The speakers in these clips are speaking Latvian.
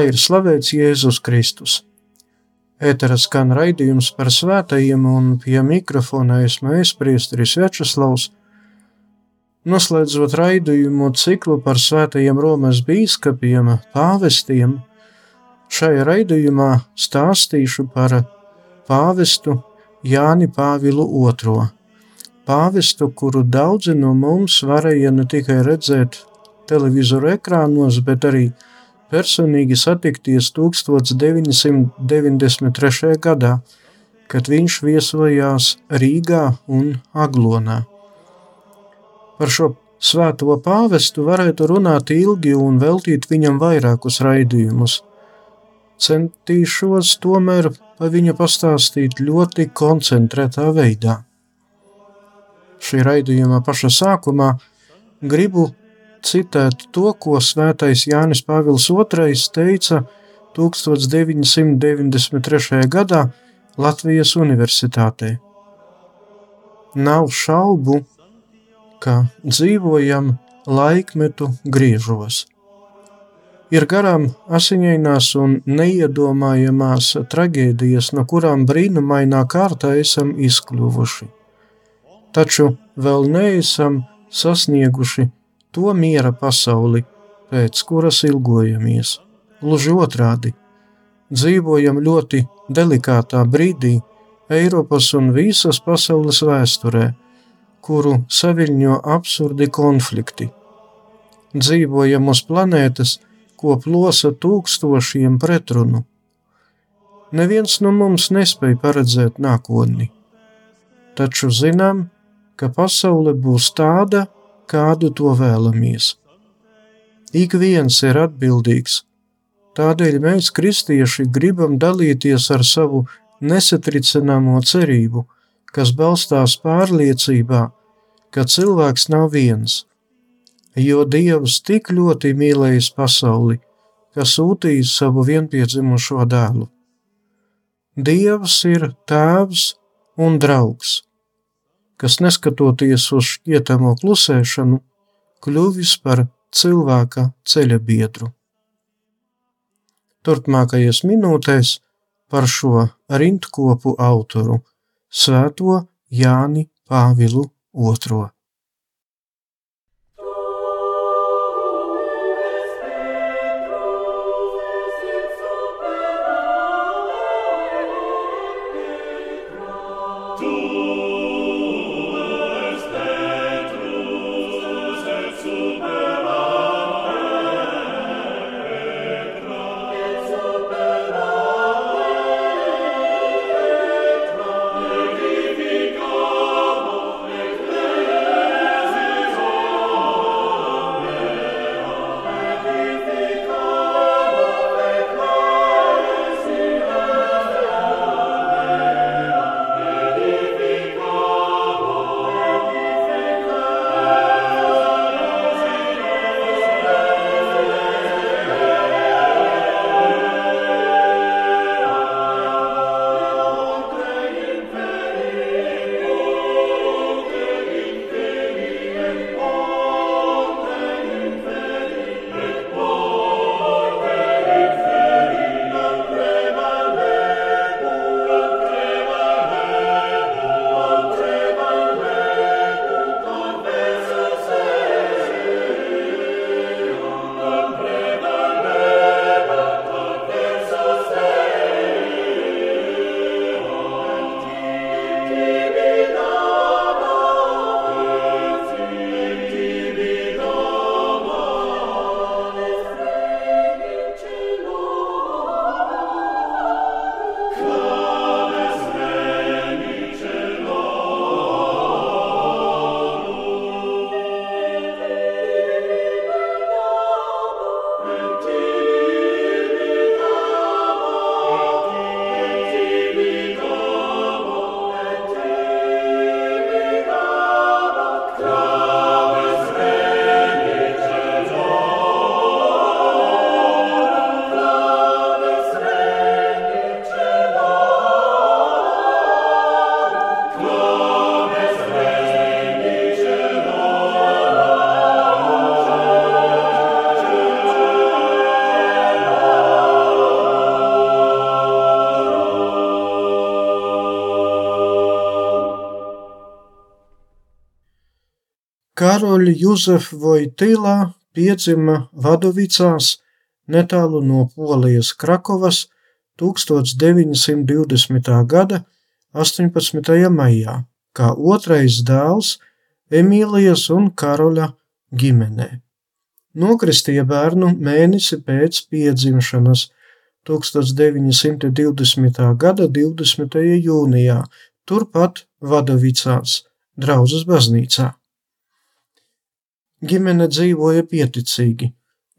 Lai ir slavēts Jēzus Kristus! Ētera skan raidījums par svētajiem, un pie mikrofona esmu es, Priesteris Večeslavs, Noslēdzot raidījumu ciklu par svētajiem Romas bīskapiem, pāvestiem, šajā raidījumā stāstīšu par pāvestu Jāni Pāvilu II. Pāvestu, kuru daudzi no mums varēja ne tikai redzēt televizoru ekrānos, bet arī personīgi satikties 1993. gadā, kad viņš viesojās Rīgā un Aglonā. Par šo svēto pāvestu varētu runāt ilgi un veltīt viņam vairākus raidījumus. Centīšos tomēr par viņu pastāstīt ļoti koncentrētā veidā. Šī raidījuma paša sākumā gribu citēt to, ko svētais Jānis Pāvils II teica 1993. gadā Latvijas Universitātē. Nav šaubu, ka dzīvojam laikmetu griežos. Ir garām asiņainās un neiedomājamās traģēdijas, no kurām brīnumainā kārtā esam izkļuvuši. Taču vēl neesam sasnieguši to miera pasauli, pēc kuras ilgojamies. Gluži otrādi, dzīvojam ļoti delikātā brīdī Eiropas un visas pasaules vēsturē, kuru saviņo absurdi konflikti. Dzīvojam uz planētas, ko plosa tūkstošiem pretrunu. Neviens no mums nespēja paredzēt nākotni, taču zinām, ka pasaule būs tāda, kādu to vēlamies. Ik viens ir atbildīgs, tādēļ mēs, kristieši, gribam dalīties ar savu nesatricināmo cerību – kas balstās pārliecībā, ka cilvēks nav viens, jo Dievs tik ļoti mīlējis pasauli, ka sūtījis savu vienpiedzimušo dēlu. Dievs ir tēvs un draugs, kas neskatoties uz šķietamo klusēšanu, kļuvis par cilvēka ceļa biedru. Turpmākajās minūtēs par šo rindkopu autoru Svēto Jāni Pāvilu II. Karoļa Juzefa Vojtilā piedzima Vadovicās netālu no Polijas Krakovas 1920. gada 18. maijā, kā otrais dēls Emīlijas un Karoļa ģimenē. Nokristīja bērnu mēnesi pēc piedzimšanas 1920. gada 20. jūnijā, turpat Vadovicās, draudzes baznīcā. Ģimene dzīvoja pieticīgi,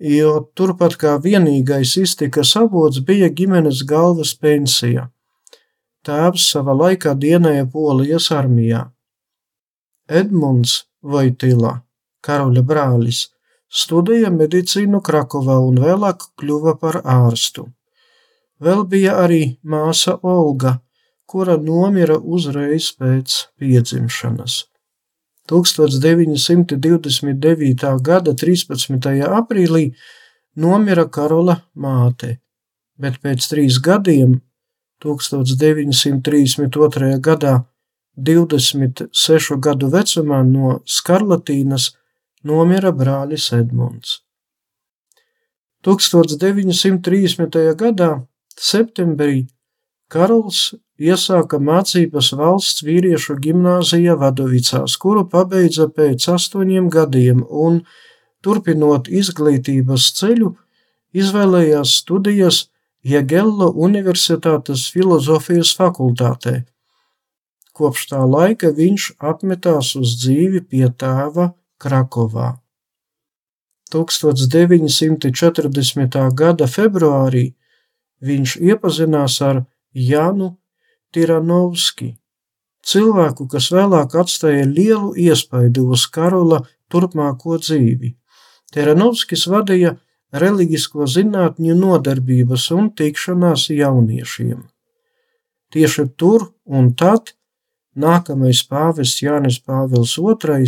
jo turpat kā vienīgais iztikas avots bija ģimenes galvas pensija. Tēvs savā laikā dienēja Polijas armijā. Edmunds Vojtila, karaļa brālis, studēja medicīnu Krakovā un vēlāk kļuva par ārstu. Vēl bija arī māsa Olga, kura nomira uzreiz pēc piedzimšanas. 1929. gada 13. aprīlī nomira Karola māte, bet pēc trīs gadiem, 1932. gadā, 26 gadu vecumā no skarlatīnas nomira brālis Edmunds. 1930. gadā, septembrī, Karols iesāka mācības valsts vīriešu gimnāzija Vadovicās, kuru pabeidza pēc astoņiem gadiem un, turpinot izglītības ceļu, izvēlējās studijas Jegello Universitātes filozofijas fakultātē. Kopš tā laika viņš apmetās uz dzīvi pie tēva Krakovā. 1940. gada februārī viņš iepazinās ar Janu Tiranovski, cilvēku, kas vēlāk atstāja lielu iespaidu uz Karola turpmāko dzīvi. Tiranovskis vadīja reliģisko zinātņu nodarbības un tikšanās jauniešiem. Tieši tur un tad nākamais pāvests Jānis Pāvils II,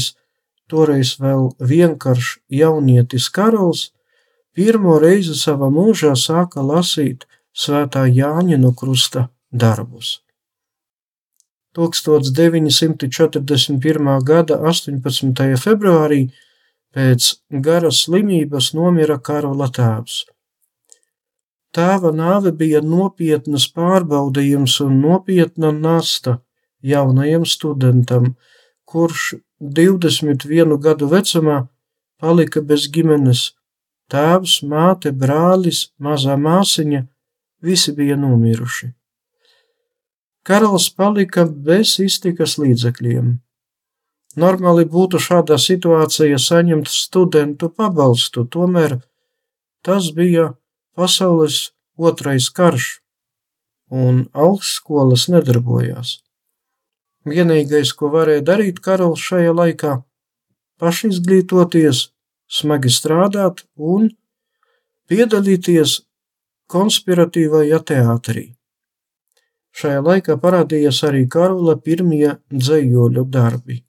toreiz vēl vienkāršs jaunietis Karols, pirmo reizi savā mūžā sāka lasīt svētā Jāņa no krusta darbus. 1941. gada 18. februārī pēc garas slimības nomira Karola tēvs. Tēva nāve bija nopietnas pārbaudījums un nopietna nasta jaunajam studentam, kurš 21 gadu vecumā palika bez ģimenes. Tēvs, māte, brālis, mazā māsiņa - visi bija nomiruši. Karalis palika bez iztikas līdzekļiem. Normāli būtu šādā situācijā saņemt studentu pabalstu, tomēr tas bija pasaules otrais karš, un augstskolas nedarbojās. Vienīgais, ko varēja darīt karalis šajā laikā, pašizglītoties, smagi strādāt un piedalīties konspiratīvajā teātrī. Šajā laikā parādījās arī Karola pirmie dzējoļu darbi.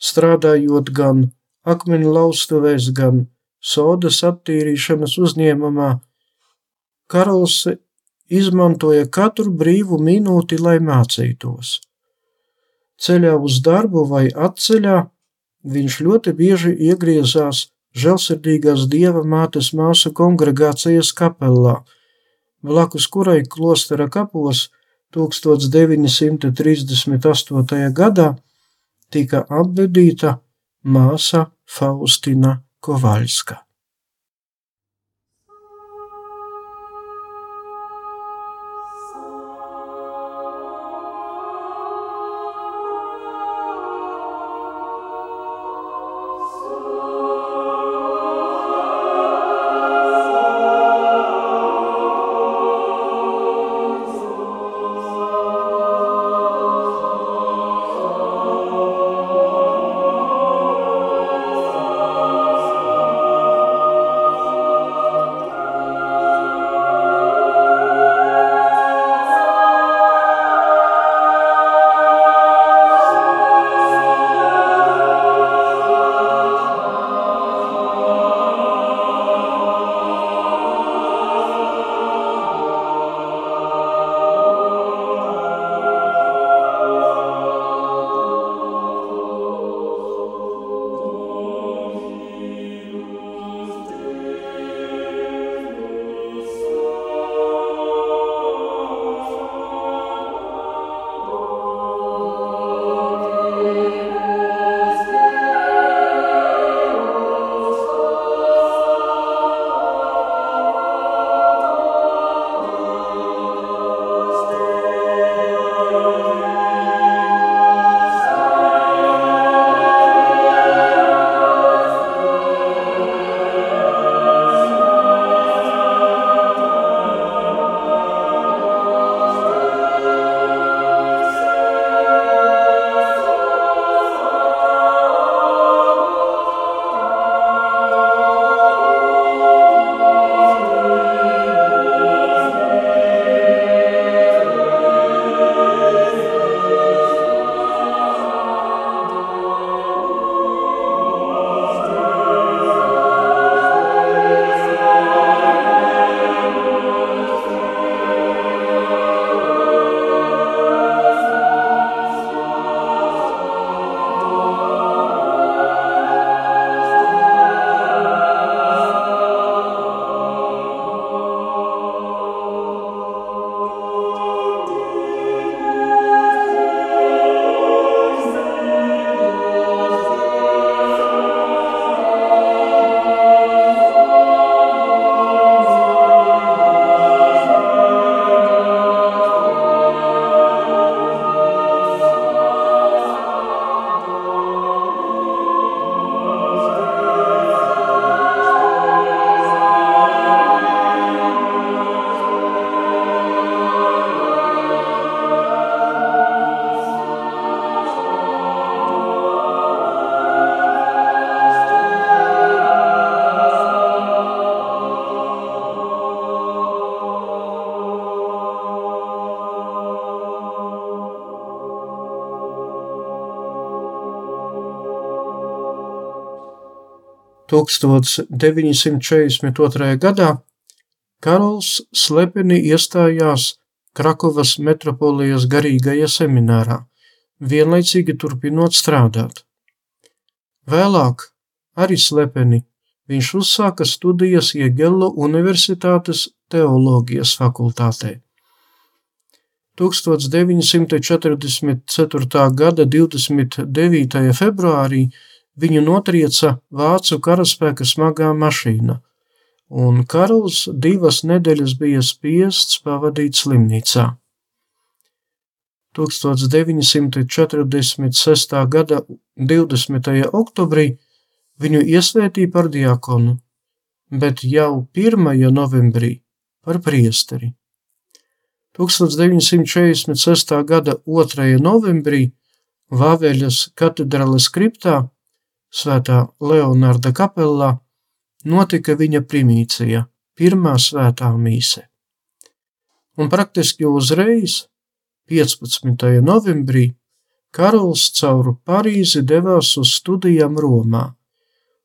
Strādājot gan akmeņu laustuvēs, gan sodas attīrīšanas uzņēmumā, Karols izmantoja katru brīvu minūti, lai mācītos. Ceļā uz darbu vai atceļā viņš ļoti bieži iegriezās žēlsirdīgās dieva mātes māsu kongregācijas kapelā – blakus kurai klostera kapos 1938. gadā tika apbedīta māsa Faustina Kovaļska. 1942. gadā Karols slepeni iestājās Krakovas metropolijas garīgajā seminārā, vienlaicīgi turpinot strādāt. Vēlāk, arī slepeni, viņš uzsāka studijas Iegelo Universitātes teoloģijas fakultātē. 1944. gada 29. februārī viņu notrieca vācu karaspēka smagā mašīna, un Karls divas nedēļas bija spiests pavadīt slimnīcā. 1946. gada 20. oktobrī viņu iesvētīja par diakonu, bet jau 1. novembrī par priesteri. 1946. gada 2. novembrī Vāveļas katedrāles kriptā, Svētā Leonarda kapellā, notika viņa primīcija, pirmā svētā mīse. Un praktiski uzreiz, 15. novembrī, Karols caur Parīzi devās uz studijām Romā,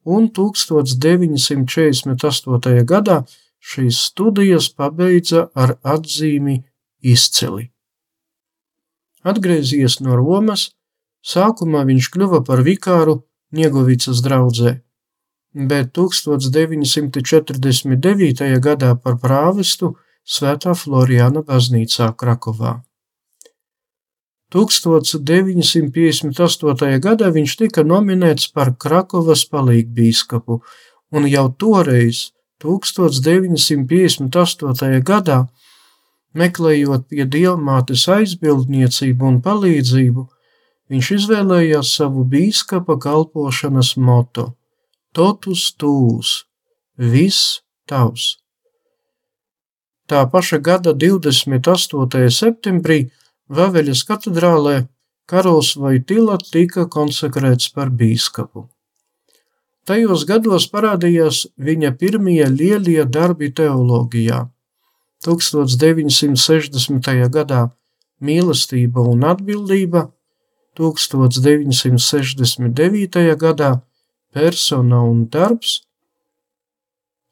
un 1948. gadā šīs studijas pabeidza ar atzīmi izcili. Atgriezies no Romas, sākumā viņš kļuva par vikāru Niegovicas draudzē, bet 1949. gadā par prāvestu Svētā Florijāna baznīcā Krakovā. 1958. gadā viņš tika nominēts par Krakovas palīgbīskapu, un jau toreiz, 1958. gadā, Meklējot pie dievmātes aizbildniecību un palīdzību, viņš izvēlējās savu bīskapa kalpošanas moto - Totus tūs, viss tavs. Tā paša gada 28. septembrī Vaveļas katedrālē Karols Vaitila tika konsekrēts par bīskapu. Tajos gados parādījās viņa pirmie lielie darbi teoloģijā 1960. gadā mīlestība un atbildība, 1969. gadā persona un darbs.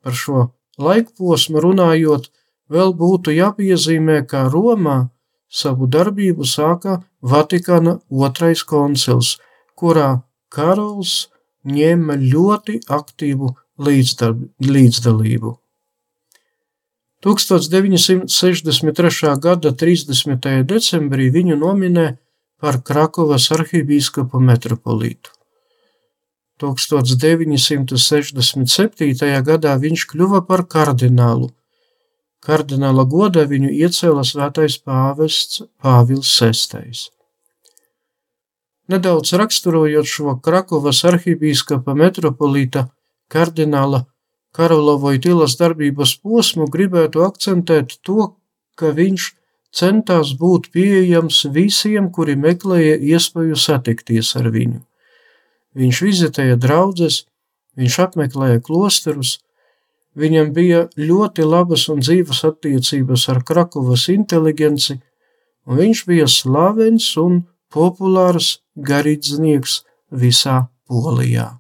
Par šo laikposmu runājot, vēl būtu jāpiezīmē, ka Romā savu darbību sāka Vatikāna otrais koncils, kurā Karols ņēma ļoti aktīvu līdzdalību. 1963. gada 30. decembrī viņu nominē par Krakovas arhibīskapu metropolītu. 1967. gadā viņš kļuva par kardinālu. Kardināla godā viņu iecēla svētais pāvests Pāvils VI. Nedaudz raksturojot šo Krakovas arhibīskapa metropolīta kardināla Karola Vojtilas darbības posmu gribētu akcentēt to, ka viņš centās būt pieejams visiem, kuri meklēja iespēju satikties ar viņu. Viņš vizitēja draugus, viņš apmeklēja klosterus, viņam bija ļoti labas un dzīves attiecības ar Krakovas inteligenci, un viņš bija slavens un populārs garīdznieks visā Polijā.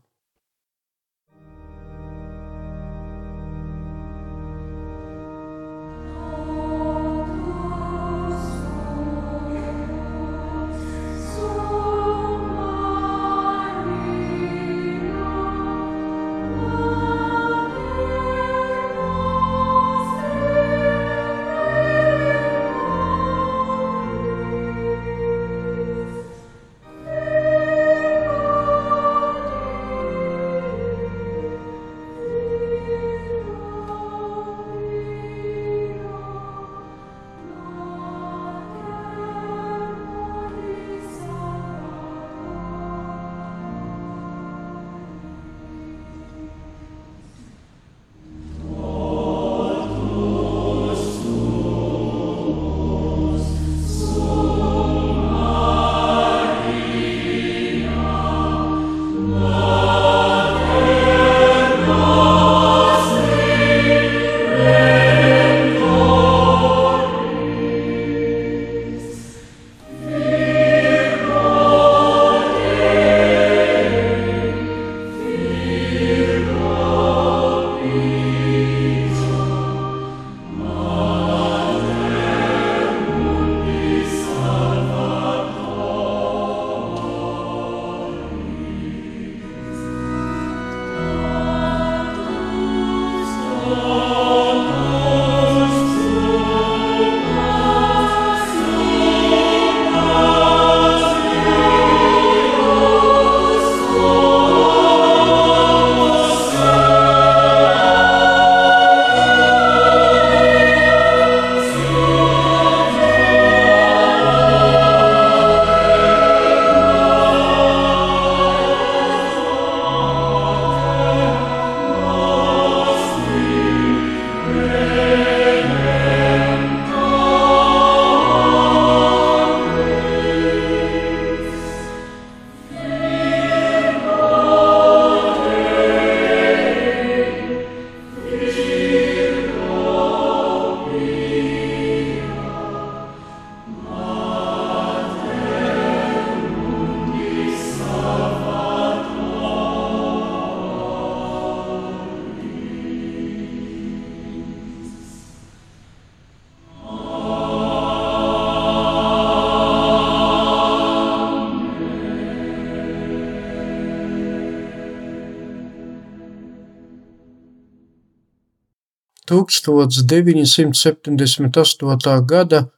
1978. gada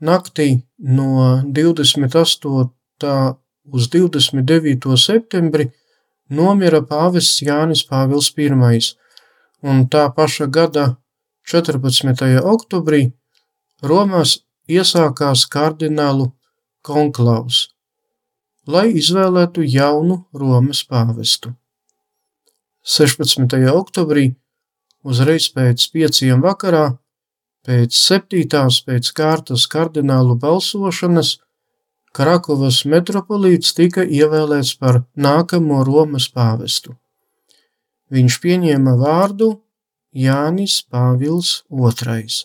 naktī no 28. uz 29. septembri nomira pāvests Jānis Pāvils I, un tā paša gada 14. oktobrī Romās iesākās kardinālu konklavs, lai izvēlētu jaunu Romas pāvestu. 16. oktobrī, uzreiz pēc pieciem vakarā, pēc septītās pēc kārtas kardinālu balsošanas, Krakovas metropolīts tika ievēlēts par nākamo Romas pāvestu. Viņš pieņēma vārdu Jānis Pāvils II.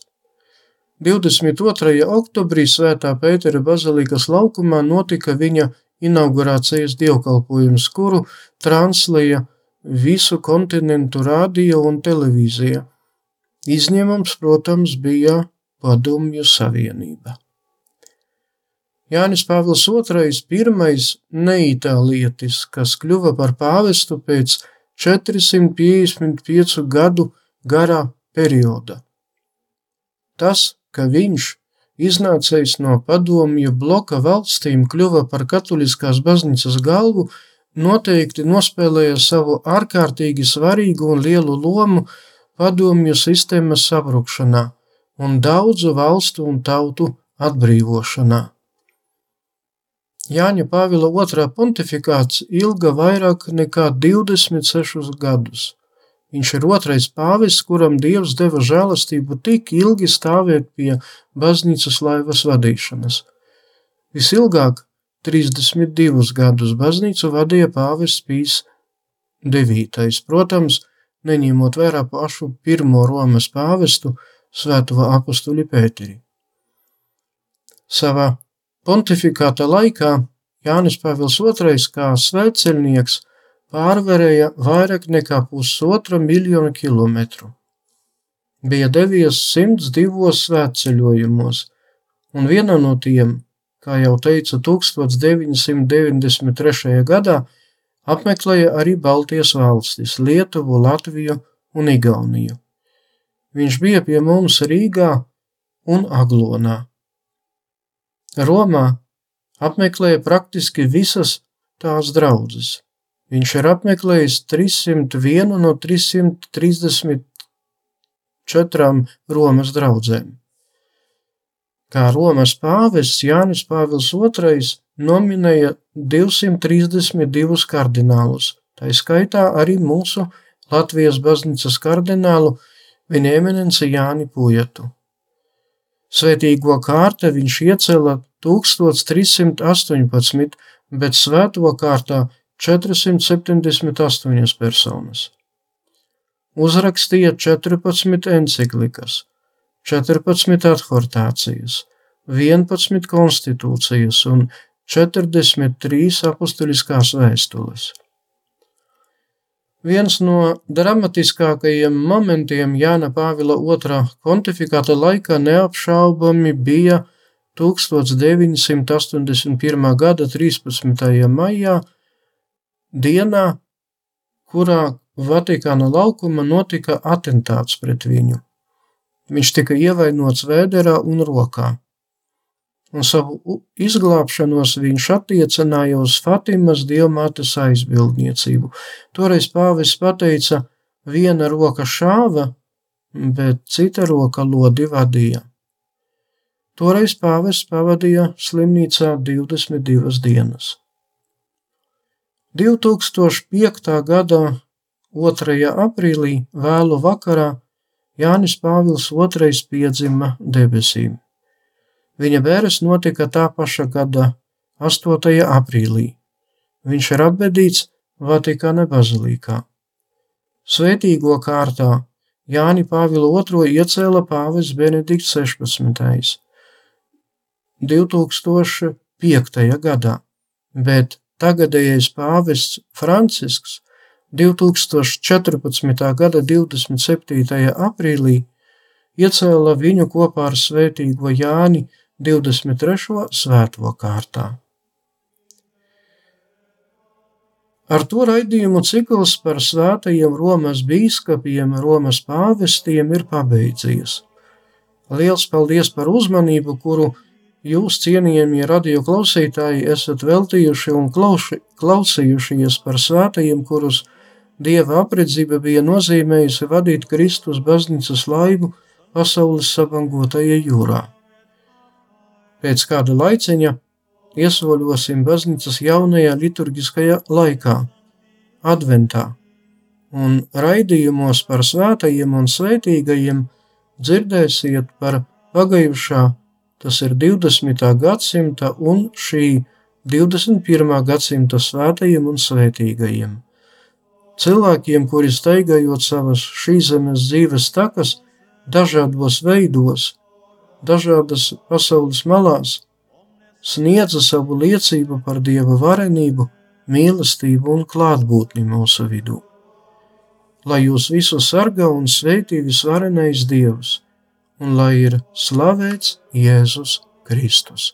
22. oktobrī Svētā Pētera bazilikas laukumā notika viņa inaugurācijas dievkalpojums, kuru translēja visu kontinentu radio un televīzija. Izņēmums, protams, bija Padomju Savienība. Jānis Pāvils II, pirmais neitālietis, kas kļuva par pāvestu pēc 455 gadu garā perioda. Tas, ka viņš, iznācējis no padomju bloka valstīm, kļuva par katoliskās baznīcas galvu, noteikti nospēlēja savu ārkārtīgi svarīgu un lielu lomu padomju sistēmas sabrukšanā un daudzu valstu un tautu atbrīvošanā. Jāņa Pāvila otrā pontifikāts ilga vairāk nekā 26 gadus. Viņš ir otrais pāvis, kuram Dievs deva žēlastību tik ilgi stāvēt pie baznīcas laivas vadīšanas. Visilgāk 32 gadus baznīcu vadīja pāvis Pīs IX, protams, neņemot vērā pašu pirmo Romas pāvestu, Svēto apakstuļu Pēteri. Savā Pontifikāta laikā Jānis Pāvils II kā svētceļnieks pārvarēja vairāk nekā pusotra miljonu kilometru. Bija devies 102 svētceļojumos, un viena no tiem, kā jau teicu, 1993. gadā apmeklēja arī Baltijas valstis - Lietuvu, Latviju un Igauniju. Viņš bija pie mums Rīgā un Aglonā. Romā apmeklēja praktiski visas tās draudzes. Viņš ir apmeklējis 301 no 334 Romas draudzēm. Kā Romas pāvests Jānis Pāvils II nominēja 232 kardinālus, tā skaitā arī mūsu Latvijas baznīcas kardinālu viņa eminenci Jāni Pujetu. Svētīgo kārta viņš iecēla 1318, bet svēto kārtā 478 personas. Uzrakstīja 14 enciklikas, 14 adhortācijas, 11 konstitūcijas un 43 apustuliskās vēstules. Viens no dramatiskākajiem momentiem Jāna Pāvila II pontifikāta laikā neapšaubami bija 1981. gada 13. maijā, dienā, kurā Vatikāna laukumā notika atentāts pret viņu. Viņš tika ievainots vēderā un rokā un savu izglābšanos viņš attiecināja uz Fatimas dievmātes aizbildniecību. Toreiz pāvis pateica, viena roka šāva, bet cita roka lodi vadīja. Toreiz pāvis pavadīja slimnīcā 22 dienas. 2005. gada 2. aprīlī vēlu vakarā Jānis Pāvils II piedzima debesīm. Viņa bērns notika tā paša gada 8. aprīlī. Viņš ir apbedīts Vatikāna bazilikā. Svētīgo kārtā Jāni Pāvilu II iecēla pāvis Benedikts 16. 2005. gadā, bet tagadējais pāvests Francisks 2014. gada 27. aprīlī iecēla viņu kopā ar svētīgo Jāni 23. svēto kārtā. Ar to raidījumu cikls par svētajiem Romas bīskapiem, Romas pāvestiem ir pabeidzies. Liels paldies par uzmanību, kuru jūs, cienījamie radio klausītāji, esat veltījuši un klausījušies par svētajiem, kurus Dieva apredzība bija nozīmējusi vadīt Kristus baznīcas laivu pasaules sabangotajā jūrā. Pēc kāda laiciņa iesoļosim baznīcas jaunajā liturgiskajā laikā, adventā, un raidījumos par svētajiem un svētīgajiem dzirdēsiet par pagājušā, tas ir 20. gadsimta un šī 21. gadsimta svētajiem un svētīgajiem. Cilvēkiem, kuri staigājot savas šīs zemes dzīves takas, dažādos veidos, dažādas pasaules malās, sniedza savu liecību par Dieva varenību, mīlestību un klātbūtni mūsu vidū. Lai jūs visus sargā un sveitī visvarenais Dievs, un lai ir slavēts Jēzus Kristus.